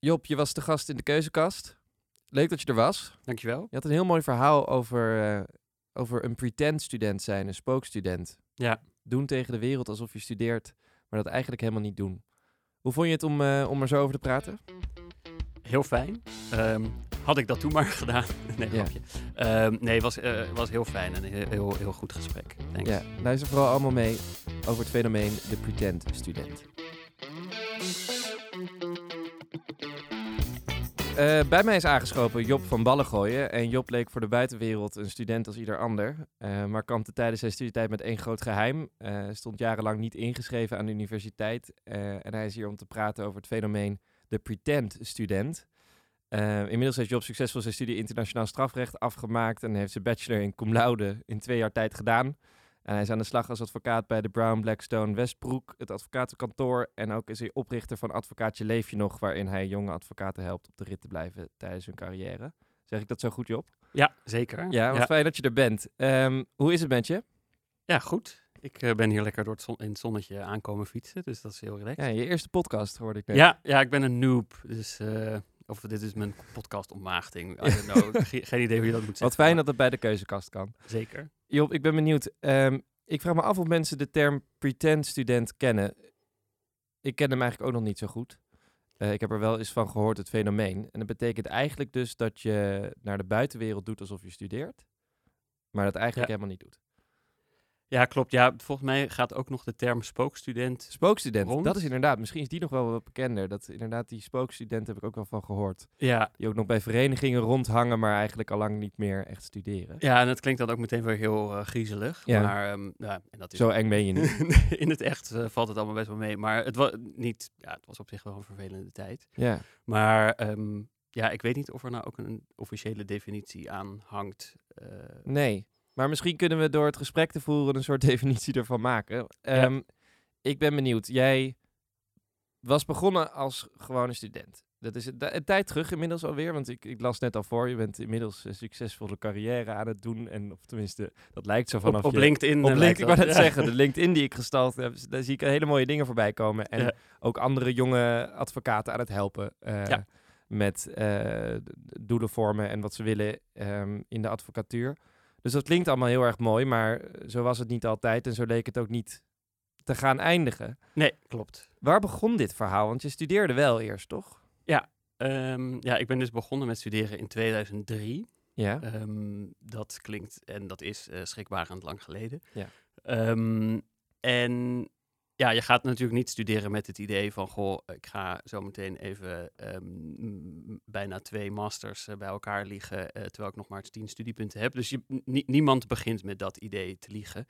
Job, je was de gast in de keuzekast. Leuk dat je er was. Dankjewel. Je had een heel mooi verhaal over, eh, over een pretend student zijn, een spookstudent. Ja. Doen tegen de wereld alsof je studeert, maar dat eigenlijk helemaal niet doen. Hoe vond je het om, eh, om er zo over te praten? Heel fijn. Ehm, had ik dat toen maar gedaan? nee, Ja. grapje. Ehm, nee, het was, eh, was heel fijn en een heel, heel, heel goed gesprek. Thanks. Ja, luister vooral allemaal mee over het fenomeen de pretend student. Eh, bij mij is aangeschoven Job van Ballengooien. En Job leek voor de buitenwereld een student als ieder ander. eh, maar kampte tijdens zijn studietijd met één groot geheim. Eh, stond jarenlang niet ingeschreven aan de universiteit. en hij is hier om te praten over het fenomeen de pretend student. Inmiddels heeft Job succesvol zijn studie internationaal strafrecht afgemaakt. En heeft zijn bachelor in cum laude in twee jaar tijd gedaan. En hij is aan de slag als advocaat bij de Brown Blackstone Westbroek, het advocatenkantoor. En ook is hij oprichter van Advocaatje Leef je nog, waarin hij jonge advocaten helpt op de rit te blijven tijdens hun carrière. Zeg ik dat zo goed, Job? Ja, zeker. Ja, wat ja. fijn dat je er bent. Ehm, hoe is het met je? Ja, goed. Ik eh, ben hier lekker door het zon, in het zonnetje aankomen fietsen, dus dat is heel relaxed. Ja, je eerste podcast hoorde ik net. Ja, ja, ik ben een noob, dus... eh, of dit is mijn podcast ontmaagding. I don't know. Ge- Geen idee hoe je dat moet zeggen. Wat fijn dat het bij de keuzekast kan. Zeker. Job, ik ben benieuwd. Ehm, ik vraag me af of mensen de term pretend student kennen. Ik ken hem eigenlijk ook nog niet zo goed. Eh, ik heb er wel eens van gehoord, het fenomeen. En dat betekent eigenlijk dus dat je naar de buitenwereld doet alsof je studeert. Maar dat eigenlijk Ja. helemaal niet doet. Ja, klopt. Ja, volgens mij gaat ook nog de term spookstudent. Spookstudent, Rond? dat is inderdaad, misschien is die nog wel wat bekender. Dat inderdaad, die spookstudent heb ik ook wel van gehoord. Ja, Die ook nog bij verenigingen rondhangen, maar eigenlijk al lang niet meer echt studeren. ja, en dat klinkt dan ook meteen weer heel eh, griezelig. Ja. Maar ehm, ja, en dat is Zo eng ben je niet. in het echt eh, valt het allemaal best wel mee. Maar het was niet, ja, het was op zich wel een vervelende tijd. ja. Maar ehm, ja, ik weet niet of er nou ook een officiële definitie aan hangt. Eh, Nee, maar misschien kunnen we door het gesprek te voeren een soort definitie ervan maken. Ehm, Ik ben benieuwd. Jij was begonnen als gewone student. Dat is een, tijd terug inmiddels alweer, want ik, ik las net al voor. Je bent inmiddels een succesvolle carrière aan het doen. En of tenminste, dat lijkt zo vanaf op, op je... LinkedIn. Op eh, LinkedIn, ik wou net ja. zeggen, de LinkedIn die ik gestald heb, daar zie ik hele mooie dingen voorbij komen. En Ja. ook andere jonge advocaten aan het helpen eh, Ja. met eh, doelen vormen en wat ze willen ehm, in de advocatuur. Dus dat klinkt allemaal heel erg mooi, maar zo was het niet altijd en zo leek het ook niet te gaan eindigen. Nee, klopt. Waar begon dit verhaal? Want je studeerde wel eerst, toch? Ehm, ja, ik ben dus begonnen met studeren in 2003. Ja. Ehm, dat klinkt en dat is eh schrikbarend lang geleden. Ja. Ehm, en ja, je gaat natuurlijk niet studeren met het idee van, goh, ik ga zo meteen even ehm, bijna twee masters eh, bij elkaar liegen, eh, terwijl ik nog maar tien studiepunten heb. Dus niemand begint met dat idee te liegen.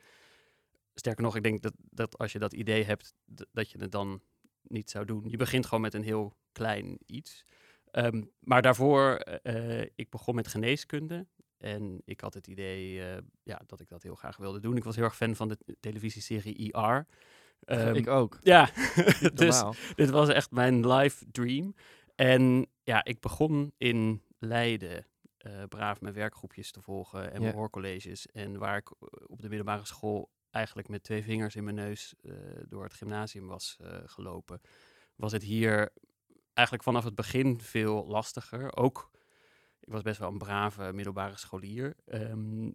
Sterker nog, ik denk dat, dat als je dat idee hebt, dat je het dan niet zou doen. Je begint gewoon met een heel klein iets. Ehm, maar daarvoor, eh, ik begon met geneeskunde. En ik had het idee ja, dat ik dat heel graag wilde doen. Ik was heel erg fan van de televisieserie ER. Ehm, ik ook. ja, dus dit was echt mijn life dream. En ja, ik begon in Leiden eh, braaf mijn werkgroepjes te volgen en mijn Ja. hoorcolleges. En waar ik eh, op de middelbare school eigenlijk met twee vingers in mijn neus eh, door het gymnasium was gelopen, was het hier eigenlijk vanaf het begin veel lastiger. Ook, ik was best wel een brave middelbare scholier. ehm,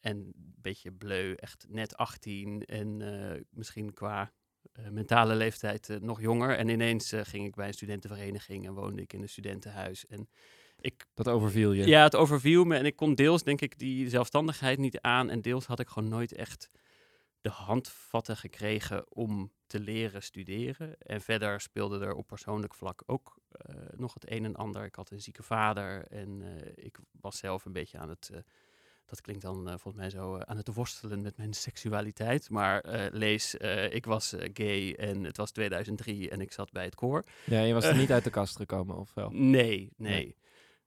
en een beetje bleu, echt net 18 en eh, misschien qua eh, mentale leeftijd eh, nog jonger. En ineens ging ik bij een studentenvereniging en woonde ik in een studentenhuis. En ik, Dat overviel je. ja, het overviel me en ik kon deels denk ik die zelfstandigheid niet aan. En deels had ik gewoon nooit echt de handvatten gekregen om te leren studeren. En verder speelde er op persoonlijk vlak ook nog het een en ander. Ik had een zieke vader en ik was zelf een beetje aan het... dat klinkt dan eh, volgens mij zo eh, aan het worstelen met mijn seksualiteit. Maar eh, lees, ik was gay en het was 2003 en ik zat bij het koor. Ja, je was er niet uit de kast gekomen, of wel? Nee, nee. Nee.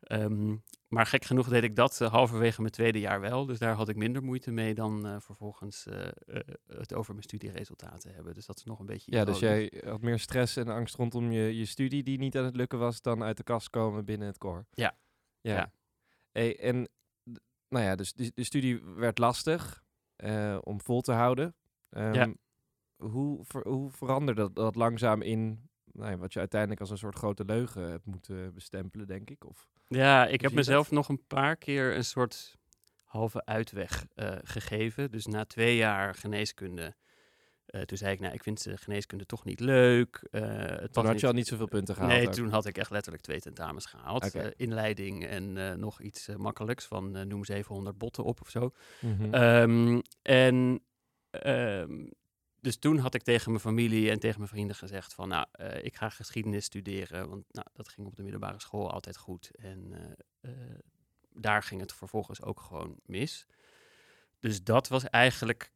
Ehm, maar gek genoeg deed ik dat halverwege mijn tweede jaar wel. Dus daar had ik minder moeite mee dan vervolgens het over mijn studieresultaten hebben. Dus dat is nog een beetje Ja, dus jij had meer stress en angst rondom je, je studie die niet aan het lukken was dan uit de kast komen binnen het koor. Ja. Ja. Ja. Hey, en nou ja, dus de, de studie werd lastig eh, om vol te houden. Ehm, Ja. hoe, ver- hoe veranderde dat, dat langzaam in nou ja, wat je uiteindelijk als een soort grote leugen hebt moeten bestempelen, denk ik. Of, Ja, ik heb mezelf nog een paar keer een soort halve uitweg eh, gegeven. Dus na twee jaar geneeskunde, eh, toen zei ik, nou, ik vind de geneeskunde toch niet leuk. eh, het toen had je al niet zoveel punten gehaald. Nee, ook. toen had ik echt letterlijk twee tentamens gehaald. Eh, inleiding en eh, nog iets eh, makkelijks van eh, noem 700 botten op of zo. Mhm. Ehm, en ehm, dus toen had ik tegen mijn familie en tegen mijn vrienden gezegd van, nou, eh, ik ga geschiedenis studeren, want nou, dat ging op de middelbare school altijd goed. En eh, eh, daar ging het vervolgens ook gewoon mis. Dus dat was eigenlijk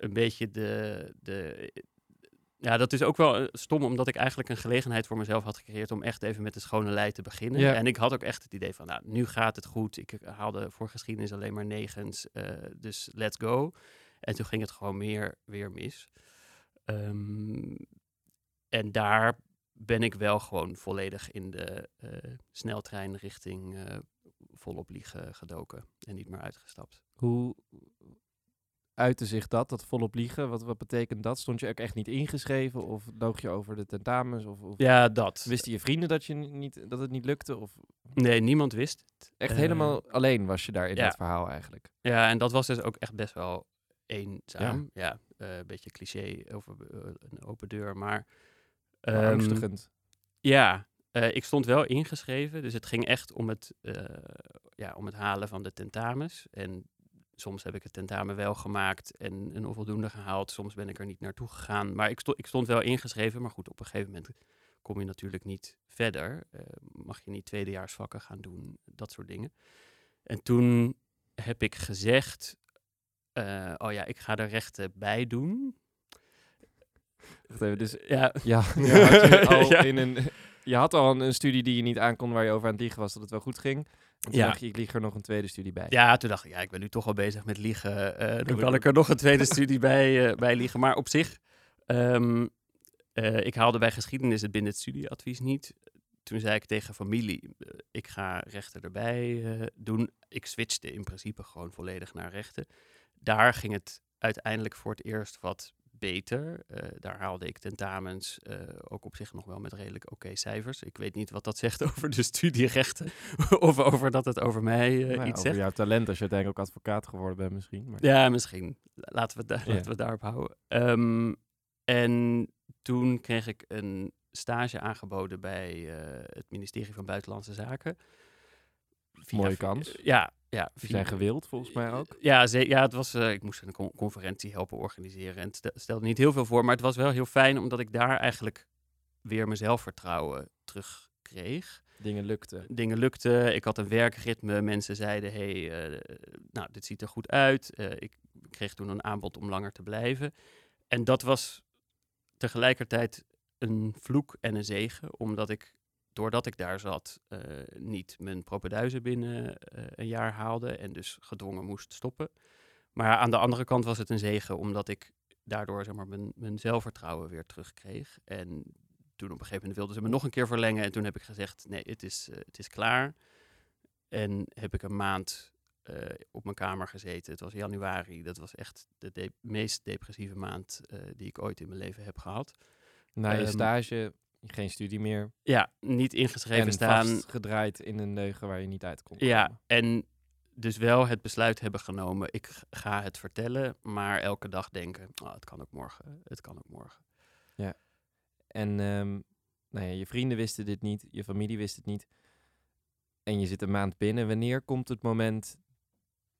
een beetje de, de ja, dat is ook wel eh, stom, omdat ik eigenlijk een gelegenheid voor mezelf had gecreëerd om echt even met de schone lei te beginnen. Ja. En ik had ook echt het idee van, nou, nu gaat het goed. Ik eh, haalde voor geschiedenis alleen maar negens, eh, dus let's go. En toen ging het gewoon meer weer mis. Ehm, en daar ben ik wel gewoon volledig in de eh, sneltrein richting volop liegen gedoken en niet meer uitgestapt. Hoe uitte zich dat, dat volop liegen? Wat, wat betekent dat? Stond je ook echt niet ingeschreven? Of loog je over de tentamens? Of, of Ja, dat. wisten je vrienden dat, je ni- niet, dat het niet lukte? Of Nee, niemand wist het. echt Eh, helemaal alleen was je daar in ja. dat verhaal eigenlijk? Ja, en dat was dus ook echt best wel eenzaam. Ja, eh, een beetje cliché over eh, een open deur, maar... ehm, ja, ik stond wel ingeschreven, dus het ging echt om het, ja, om het halen van de tentamens. En soms heb ik het tentamen wel gemaakt en een onvoldoende gehaald. Soms ben ik er niet naartoe gegaan, maar ik, sto ik stond wel ingeschreven. Maar goed, op een gegeven moment kom je natuurlijk niet verder. Eh, mag je niet tweedejaarsvakken gaan doen, dat soort dingen. En toen heb ik gezegd, eh, oh ja, ik ga er rechten bij doen. Wacht even, dus Ja, ja, ja, je, al Ja. in een, je had al een, een studie die je niet aankon waar je over aan het liegen was, dat het wel goed ging. En toen Ja. dacht je, ik lieg er nog een tweede studie bij. Ja, toen dacht ik, ja, ik ben nu toch al bezig met liegen. eh, dan Kan ik er nog een tweede studie bij, eh, bij liegen. Maar op zich, ehm, eh, ik haalde bij geschiedenis het binnen het studieadvies niet. Toen zei ik tegen familie, ik ga rechten erbij eh, doen. Ik switchte in principe gewoon volledig naar rechten. Daar ging het uiteindelijk voor het eerst wat beter. Eh, daar haalde ik tentamens eh, ook op zich nog wel met redelijk oké cijfers. Ik weet niet wat dat zegt over de studierechten of over dat het over mij eh, Nou ja, iets over zegt. jouw talent als je uiteindelijk ook advocaat geworden bent misschien. Maar... Ja, misschien. Laten we, daar, Ja. laten we daarop houden. Ehm, en toen kreeg ik een stage aangeboden bij het ministerie van Buitenlandse Zaken. Via- Mooie kans. Ja, ja. Die zijn gewild volgens mij ook. Ja, ze, ja het was, eh, ik moest een con- conferentie helpen organiseren. En het stel- stelde niet heel veel voor, maar het was wel heel fijn omdat ik daar eigenlijk weer mijn zelfvertrouwen terugkreeg. Dingen lukten. Dingen lukten, ik had een werkritme. Mensen zeiden, hey, eh, nou, dit ziet er goed uit. Eh, ik kreeg toen een aanbod om langer te blijven. En dat was tegelijkertijd een vloek en een zegen, omdat ik, doordat ik daar zat, eh, niet mijn propeduizen binnen eh, een jaar haalde en dus gedwongen moest stoppen. Maar aan de andere kant was het een zegen, omdat ik daardoor zeg maar, mijn, mijn zelfvertrouwen weer terugkreeg. En toen op een gegeven moment wilden ze me nog een keer verlengen. En toen heb ik gezegd, nee, het is, eh, het is klaar. En heb ik een maand op mijn kamer gezeten. Het was januari. Dat was echt de de- meest depressieve maand die ik ooit in mijn leven heb gehad. Na je Ehm, stage, geen studie meer. Ja, niet ingeschreven en staan. vastgedraaid in een leugen waar je niet uit kon Ja, komen. en dus wel het besluit hebben genomen. Ik ga het vertellen, maar elke dag denken, oh, het kan ook morgen, het kan ook morgen. En ehm, nou ja, je vrienden wisten dit niet, je familie wist het niet. En je zit een maand binnen. Wanneer komt het moment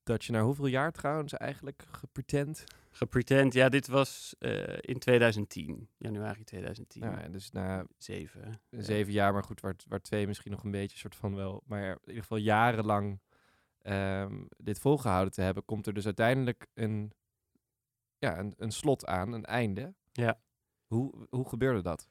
dat je na hoeveel jaar trouwens eigenlijk gepretend? Gepretend, ja, dit was eh, in 2010, januari 2010. Nou, ja, dus na Zeven. zeven jaar, maar goed, waar, waar twee misschien nog een beetje soort van wel, maar in ieder geval jarenlang ehm, dit volgehouden te hebben, komt er dus uiteindelijk een, ja, een, een slot aan, een einde. Ja. Hoe, hoe gebeurde dat?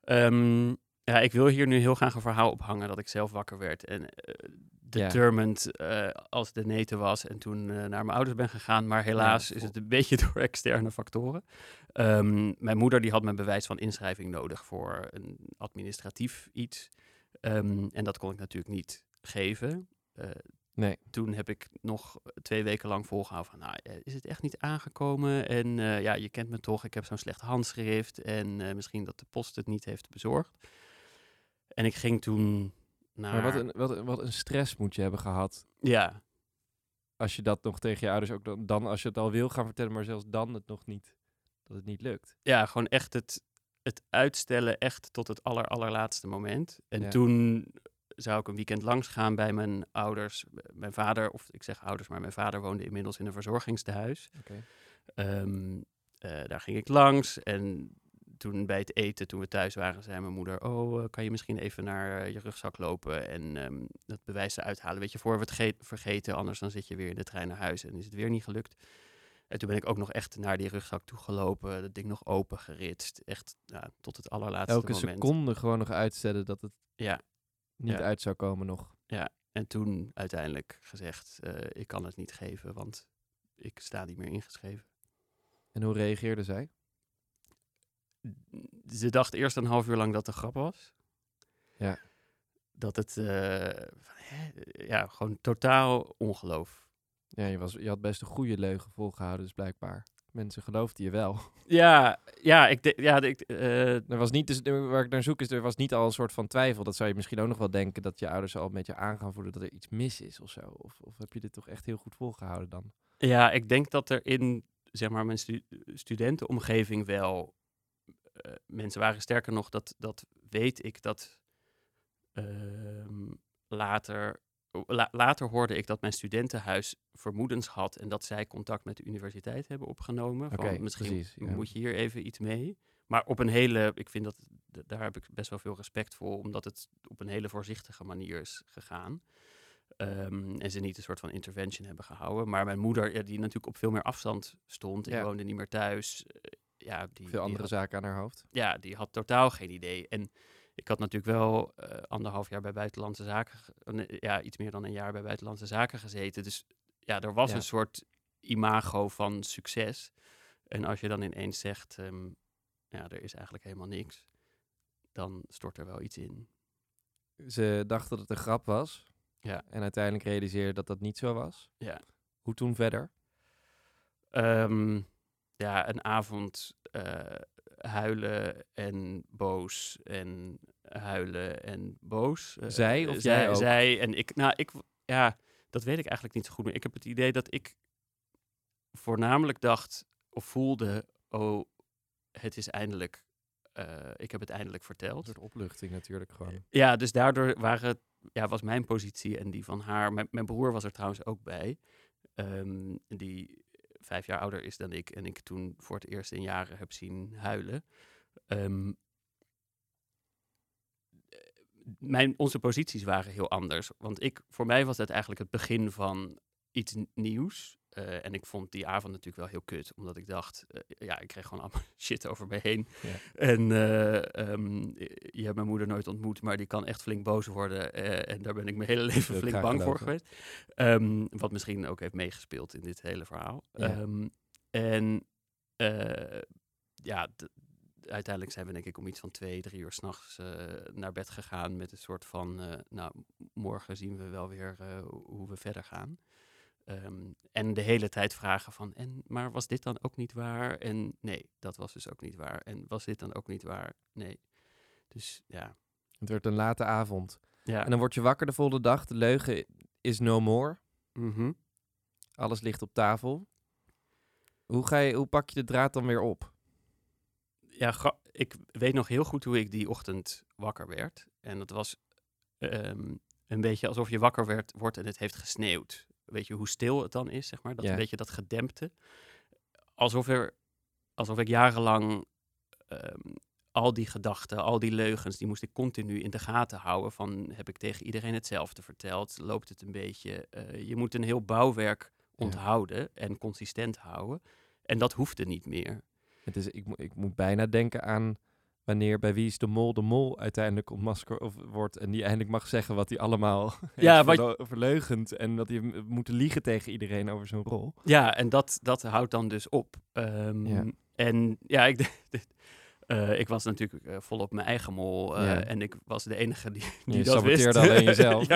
Ehm, ja, ik wil hier nu heel graag een verhaal ophangen dat ik zelf wakker werd en eh, determined eh, als de neten was en toen eh, naar mijn ouders ben gegaan. Maar helaas is het een beetje door externe factoren. Ehm, mijn moeder die had mijn bewijs van inschrijving nodig voor een administratief iets. Ehm, en dat kon ik natuurlijk niet geven. Eh, Nee. Toen heb ik nog twee weken lang volgehouden van, nou, is het echt niet aangekomen? En ja, je kent me toch, ik heb zo'n slecht handschrift en misschien dat de post het niet heeft bezorgd. En ik ging toen naar... Maar wat een, wat, een- wat een stress moet je hebben gehad Ja, als je dat nog tegen je ouders ook dan, dan als je het al wil gaan vertellen, maar zelfs dan het nog niet, dat het niet lukt. ja, gewoon echt het, het uitstellen echt tot het aller, allerlaatste moment. En Ja. toen zou ik een weekend langs gaan bij mijn ouders. Mijn vader, of ik zeg ouders, maar mijn vader woonde inmiddels in een verzorgingstehuis. Ehm, eh, daar ging ik langs en toen bij het eten, toen we thuis waren, zei mijn moeder... Oh, eh, kan je misschien even naar eh, je rugzak lopen en ehm, dat bewijs eruit halen? Weet je, voor we het ge- vergeten, anders dan zit je weer in de trein naar huis en is het weer niet gelukt. En toen ben ik ook nog echt naar die rugzak toe gelopen, dat ding nog open geritst. Echt ja, tot het allerlaatste Elke moment. seconde gewoon nog uitstellen dat het Ja, niet Ja. uit zou komen nog. en toen uiteindelijk gezegd, eh, ik kan het niet geven, want ik sta niet meer ingeschreven. En hoe reageerde zij? Ze dacht eerst een half uur lang dat het een grap was. Ja. Dat het, eh, van, hè, ja, gewoon totaal ongeloof. Ja, je, was, je had best een goede leugen volgehouden, dus blijkbaar. Mensen geloofden je wel. Ja, ja, ik, de- ja, ik, eh, Er was niet, dus, waar ik naar zoek is, er was niet al een soort van twijfel. Dat zou je misschien ook nog wel denken, dat je ouders al met je aan gaan voelen dat er iets mis is of zo. Of, of heb je dit toch echt heel goed volgehouden dan? ja, ik denk dat er in zeg maar, mijn stu- studentenomgeving wel mensen waren. Sterker nog, dat, dat weet ik dat ehm, later. la- later hoorde ik dat mijn studentenhuis vermoedens had en dat zij contact met de universiteit hebben opgenomen. Van misschien precies, ja. moet je hier even iets mee. Maar op een hele, ik vind dat, daar heb ik best wel veel respect voor, omdat het op een hele voorzichtige manier is gegaan. Ehm, en ze niet een soort van intervention hebben gehouden. Maar mijn moeder, ja, die natuurlijk op veel meer afstand stond, Ja. woonde niet meer thuis. Ja, die, Veel die andere had- zaken aan haar hoofd. ja, die had totaal geen idee. En ik had natuurlijk wel eh, anderhalf jaar bij Buitenlandse Zaken, eh, ja, iets meer dan een jaar bij Buitenlandse Zaken gezeten. Dus ja, er was Ja. een soort imago van succes. En als je dan ineens zegt, ehm, ja, er is eigenlijk helemaal niks, dan stort er wel iets in. Ze dacht dat het een grap was. Ja. En uiteindelijk realiseerde dat dat niet zo was. Ja. Hoe toen verder? Ehm, ja, een avond eh, huilen en boos en huilen en boos. Eh, Zij of zij, jij ook? Zij en ik. Nou, ik, ja, dat weet ik eigenlijk niet zo goed meer. Ik heb het idee dat ik voornamelijk dacht of voelde, oh, het is eindelijk, eh, ik heb het eindelijk verteld. soort opluchting natuurlijk gewoon. Ja, dus daardoor waren, ja, was mijn positie en die van haar. Mijn, mijn broer was er trouwens ook bij. ehm, die vijf jaar ouder is dan ik. En ik toen voor het eerst in jaren heb zien huilen. Ehm, mijn, onze posities waren heel anders. Want ik, voor mij was het eigenlijk het begin van iets nieuws. Eh, en ik vond die avond natuurlijk wel heel kut. Omdat ik dacht, eh, ja, ik kreeg gewoon allemaal shit over me heen. Ja. En eh, ehm, je hebt mijn moeder nooit ontmoet, maar die kan echt flink boos worden. en daar ben ik mijn hele leven flink bang voor geweest. Ehm, wat misschien ook heeft meegespeeld in dit hele verhaal. Ja. Ehm, en ja, uiteindelijk zijn we denk ik om iets van twee, drie uur s'nachts uh, naar bed gegaan met een soort van, nou, morgen zien we wel weer hoe we verder gaan. Ehm, en de hele tijd vragen van, en, maar was dit dan ook niet waar? En nee, dat was dus ook niet waar. En was dit dan ook niet waar? Nee. Dus ja. Het werd een late avond. ja. En dan word je wakker de volgende dag. De leugen is no more. Mhm. Alles ligt op tafel. Hoe, ga je, hoe pak je de draad dan weer op? ja, ik weet nog heel goed hoe ik die ochtend wakker werd. En dat was ehm, een beetje alsof je wakker werd, wordt en het heeft gesneeuwd. Weet je hoe stil het dan is, zeg maar? Dat Ja. een beetje dat gedempte. Alsof, er, alsof ik jarenlang ehm, al die gedachten, al die leugens, die moest ik continu in de gaten houden. Van heb ik tegen iedereen hetzelfde verteld? Loopt het een beetje? Eh, je moet een heel bouwwerk Ja. onthouden en consistent houden. En dat hoefde niet meer. Het is, ik, ik moet bijna denken aan wanneer bij Wie is de Mol de Mol uiteindelijk ontmasker of wordt en die eindelijk mag zeggen wat hij allemaal Ja, wat- verleugend en dat hij moet liegen tegen iedereen over zijn rol. Ja, en dat, dat houdt dan dus op. Ehm, Ja. En ja, ik, Eh, ik was natuurlijk uh, volop mijn eigen mol uh, Ja. en ik was de enige die, die Je dat wist. saboteerde alleen jezelf.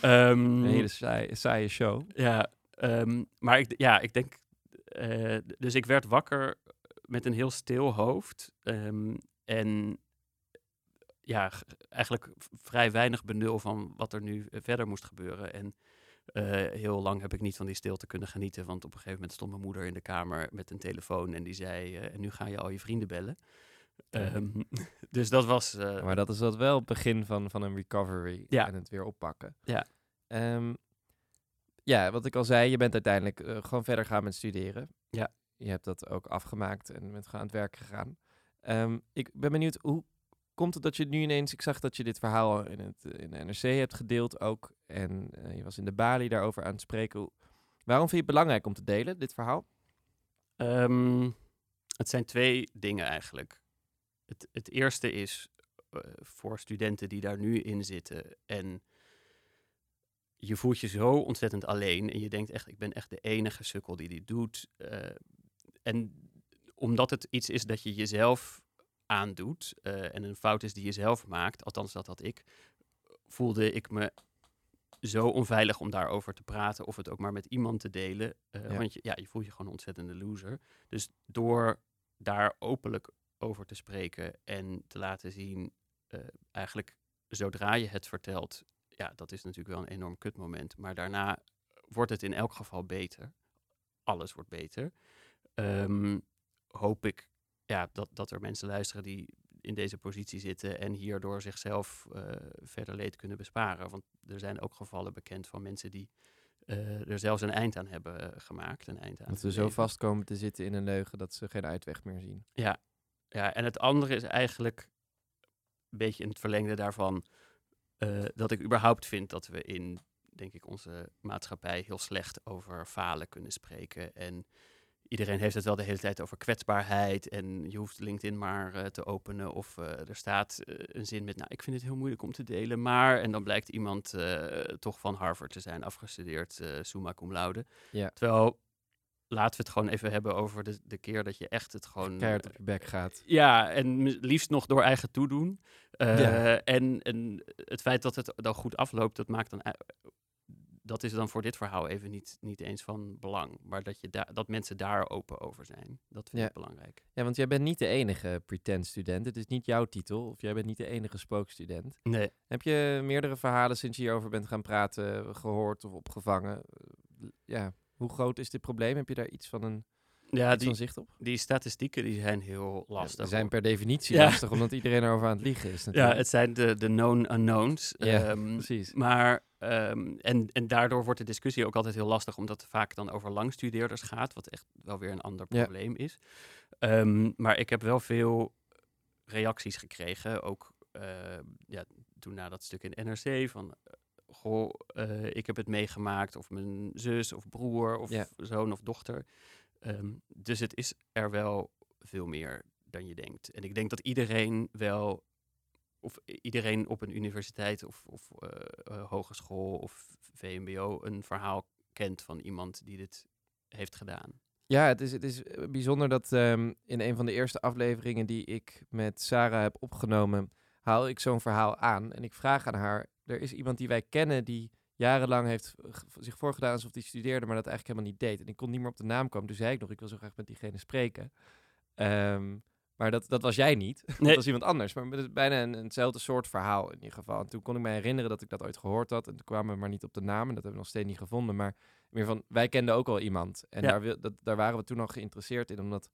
Ehm, Een hele saaie, saaie show. ja, ehm, maar ik, ja, ik denk... eh, dus ik werd wakker met een heel stil hoofd. ehm, en ja, eigenlijk vrij weinig benul van wat er nu eh, verder moest gebeuren. En eh, heel lang heb ik niet van die stilte kunnen genieten. Want op een gegeven moment stond mijn moeder in de kamer met een telefoon. En die zei, eh, en nu ga je al je vrienden bellen. Ehm, dus dat was... Maar dat is dat wel het begin van, van een recovery Ja. en het weer oppakken. Ja. Ehm, ja, wat ik al zei, je bent uiteindelijk gewoon verder gaan met studeren. Ja. Je hebt dat ook afgemaakt en bent gewoon aan het werk gegaan. Ehm, ik ben benieuwd, hoe komt het dat je nu ineens... Ik zag dat je dit verhaal in, het, in de NRC hebt gedeeld ook. En eh, je was in de Bali daarover aan het spreken. Waarom vind je het belangrijk om te delen, dit verhaal? Ehm, het zijn twee dingen eigenlijk. Het, het eerste is eh, voor studenten die daar nu in zitten en je voelt je zo ontzettend alleen en je denkt echt, ik ben echt de enige sukkel die dit doet. Eh, en omdat het iets is dat je jezelf aandoet eh, en een fout is die je zelf maakt, althans dat had ik, voelde ik me zo onveilig om daarover te praten of het ook maar met iemand te delen. Eh, Ja. Want je, ja, je voelt je gewoon een ontzettende loser. Dus door daar openlijk over te spreken en te laten zien, eh, eigenlijk zodra je het vertelt, ja, dat is natuurlijk wel een enorm kutmoment. Maar daarna wordt het in elk geval beter. Alles wordt beter. Ehm, hoop ik ja, dat, dat er mensen luisteren die in deze positie zitten en hierdoor zichzelf eh, verder leed kunnen besparen. Want er zijn ook gevallen bekend van mensen die eh, er zelfs een eind aan hebben eh, gemaakt. Een eind aan Dat we zo vast komen te zitten in een leugen dat ze geen uitweg meer zien. Ja, en het andere is eigenlijk een beetje in het verlengde daarvan dat ik überhaupt vind dat we in, denk ik, onze maatschappij heel slecht over falen kunnen spreken. En iedereen heeft het wel de hele tijd over kwetsbaarheid en je hoeft LinkedIn maar eh, te openen of eh, er staat eh, een zin met, nou, ik vind het heel moeilijk om te delen, maar, en dan blijkt iemand toch van Harvard te zijn afgestudeerd, summa cum laude. Ja. Terwijl, laten we het gewoon even hebben over de, de keer dat je echt het gewoon... Keihard op je bek gaat. ja, en liefst nog door eigen toedoen. Ja. en, en het feit dat het dan goed afloopt, dat maakt dan. Dat is dan voor dit verhaal even niet, niet eens van belang. Maar dat, je da- dat mensen daar open over zijn, dat vind Ja. ik belangrijk. Ja, want jij bent niet de enige pretend-student. Het is niet jouw titel. Of jij bent niet de enige spookstudent. Nee. Heb je meerdere verhalen sinds je hierover bent gaan praten gehoord of opgevangen? Ja, hoe groot is dit probleem? Heb je daar iets van een Ja, die, zicht op? die statistieken die zijn heel lastig. Ze zijn per definitie Ja. lastig, omdat iedereen erover aan het liegen is ja, natuurlijk. het zijn de, de known unknowns. Ja, Ehm, precies. Maar, ehm, en, en daardoor wordt de discussie ook altijd heel lastig, omdat het vaak dan over langstudeerders gaat, wat echt wel weer een ander Ja. probleem is. Ehm, maar ik heb wel veel reacties gekregen, ook eh, ja, toen na dat stuk in NRC, van eh, goh, eh, ik heb het meegemaakt, of mijn zus of broer of Ja. zoon of dochter. Ehm, dus het is er wel veel meer dan je denkt. En ik denk dat iedereen wel of iedereen op een universiteit of, of eh, hogeschool of VMBO een verhaal kent van iemand die dit heeft gedaan. Ja, het is, het is eh, bijzonder dat ehm, in een van de eerste afleveringen die ik met Sarah heb opgenomen, haal ik zo'n verhaal aan. En ik vraag aan haar, er is iemand die wij kennen die jarenlang heeft zich voorgedaan alsof hij studeerde, maar dat eigenlijk helemaal niet deed. En ik kon niet meer op de naam komen. Toen zei ik nog, ik wil zo graag met diegene spreken. Ehm, maar dat, dat was jij niet. Nee. dat was iemand anders. Maar het is bijna een, eenzelfde soort verhaal in ieder geval. En toen kon ik me herinneren dat ik dat ooit gehoord had. En toen kwamen we maar niet op de naam. En dat hebben we nog steeds niet gevonden. Maar meer van, wij kenden ook al iemand. En Ja. daar, wil, dat, daar waren we toen al geïnteresseerd in. Omdat,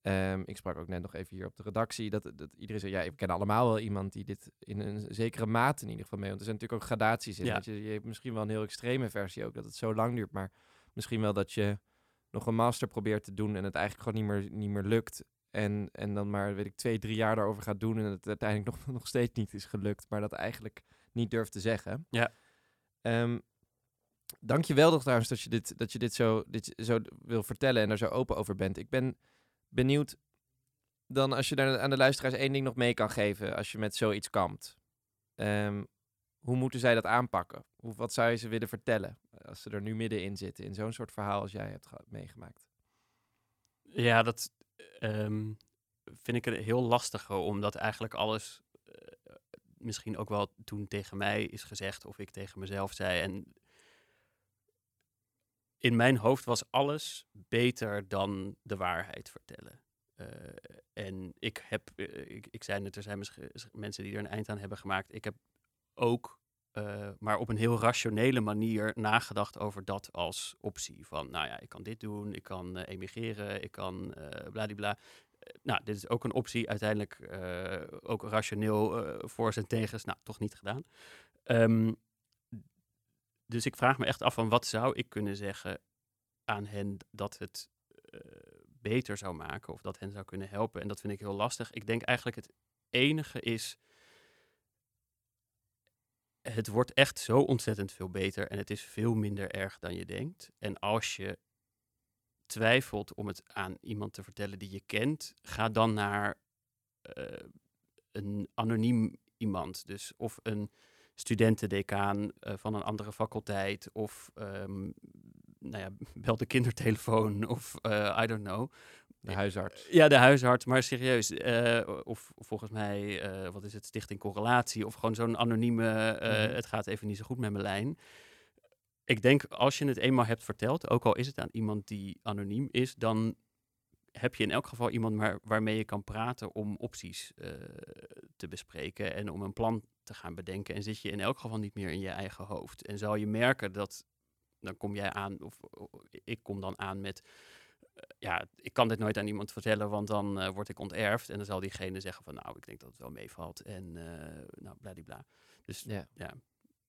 ehm, ik sprak ook net nog even hier op de redactie. Dat, dat iedereen zei, ja, we kennen allemaal wel iemand die dit in een zekere mate in ieder geval mee. Want er zijn natuurlijk ook gradaties in. Ja. weet Je, je hebt misschien wel een heel extreme versie ook. Dat het zo lang duurt. Maar misschien wel dat je nog een master probeert te doen. En het eigenlijk gewoon niet meer, niet meer lukt. En, en dan maar, weet ik, twee, drie jaar daarover gaat doen. En het uiteindelijk nog, nog steeds niet is gelukt. Maar dat eigenlijk niet durft te zeggen. Ja. Ehm, Dank je wel trouwens dat je dit, dat je dit, zo, dit zo wil vertellen en er zo open over bent. Ik ben benieuwd dan als je daar aan de luisteraars één ding nog mee kan geven als je met zoiets kampt. Ehm, hoe moeten zij dat aanpakken? Hoe, wat zou je ze willen vertellen als ze er nu middenin zitten in zo'n soort verhaal als jij hebt meegemaakt? Ja, dat. Ehm, vind ik het heel lastig, omdat eigenlijk alles eh, misschien ook wel toen tegen mij is gezegd of ik tegen mezelf zei. En in mijn hoofd was alles beter dan de waarheid vertellen. Eh, en ik heb, eh, ik, ik zei net, er zijn mensen die er een eind aan hebben gemaakt. Ik heb ook, uh, maar op een heel rationele manier nagedacht over dat als optie. Van, nou ja, ik kan dit doen, ik kan emigreren, ik kan bladibla. nou, dit is ook een optie, uiteindelijk ook rationeel voor en tegens. Nou, toch niet gedaan. Um, dus ik vraag me echt af van wat zou ik kunnen zeggen aan hen dat het beter zou maken of dat hen zou kunnen helpen. En dat vind ik heel lastig. Ik denk eigenlijk het enige is, het wordt echt zo ontzettend veel beter en het is veel minder erg dan je denkt. En als je twijfelt om het aan iemand te vertellen die je kent, ga dan naar uh, een anoniem iemand. Dus of een studentendecaan uh, van een andere faculteit of um, nou ja, bel de kindertelefoon of uh, I don't know. De huisarts. Ja, de huisarts, maar serieus. Uh, of volgens mij, uh, wat is het, Stichting Correlatie. Of gewoon zo'n anonieme, mm. het gaat even niet zo goed met mijn lijn. Ik denk, als je het eenmaal hebt verteld, ook al is het aan iemand die anoniem is, dan heb je in elk geval iemand maar, waarmee je kan praten om opties te bespreken en om een plan te gaan bedenken. En zit je in elk geval niet meer in je eigen hoofd. En zal je merken dat dan kom jij aan, of, ik kom dan aan met, uh, ja, ik kan dit nooit aan iemand vertellen, want dan uh, word ik onterfd. En dan zal diegene zeggen van, nou, ik denk dat het wel meevalt. En uh, nou, bladibla. Dus ja. ja.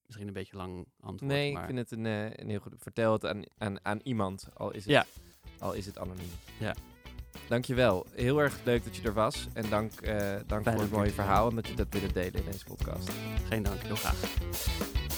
misschien een beetje lang antwoord. Nee, maar... ik vind het een, een heel goed. Vertel het aan, aan, aan iemand, al is het, ja. al is het anoniem. Ja. Dankjewel. Heel erg leuk dat je er was. En dank, dank voor het mooie verhaal en dat je dat willen delen in deze podcast. Geen dank, heel graag.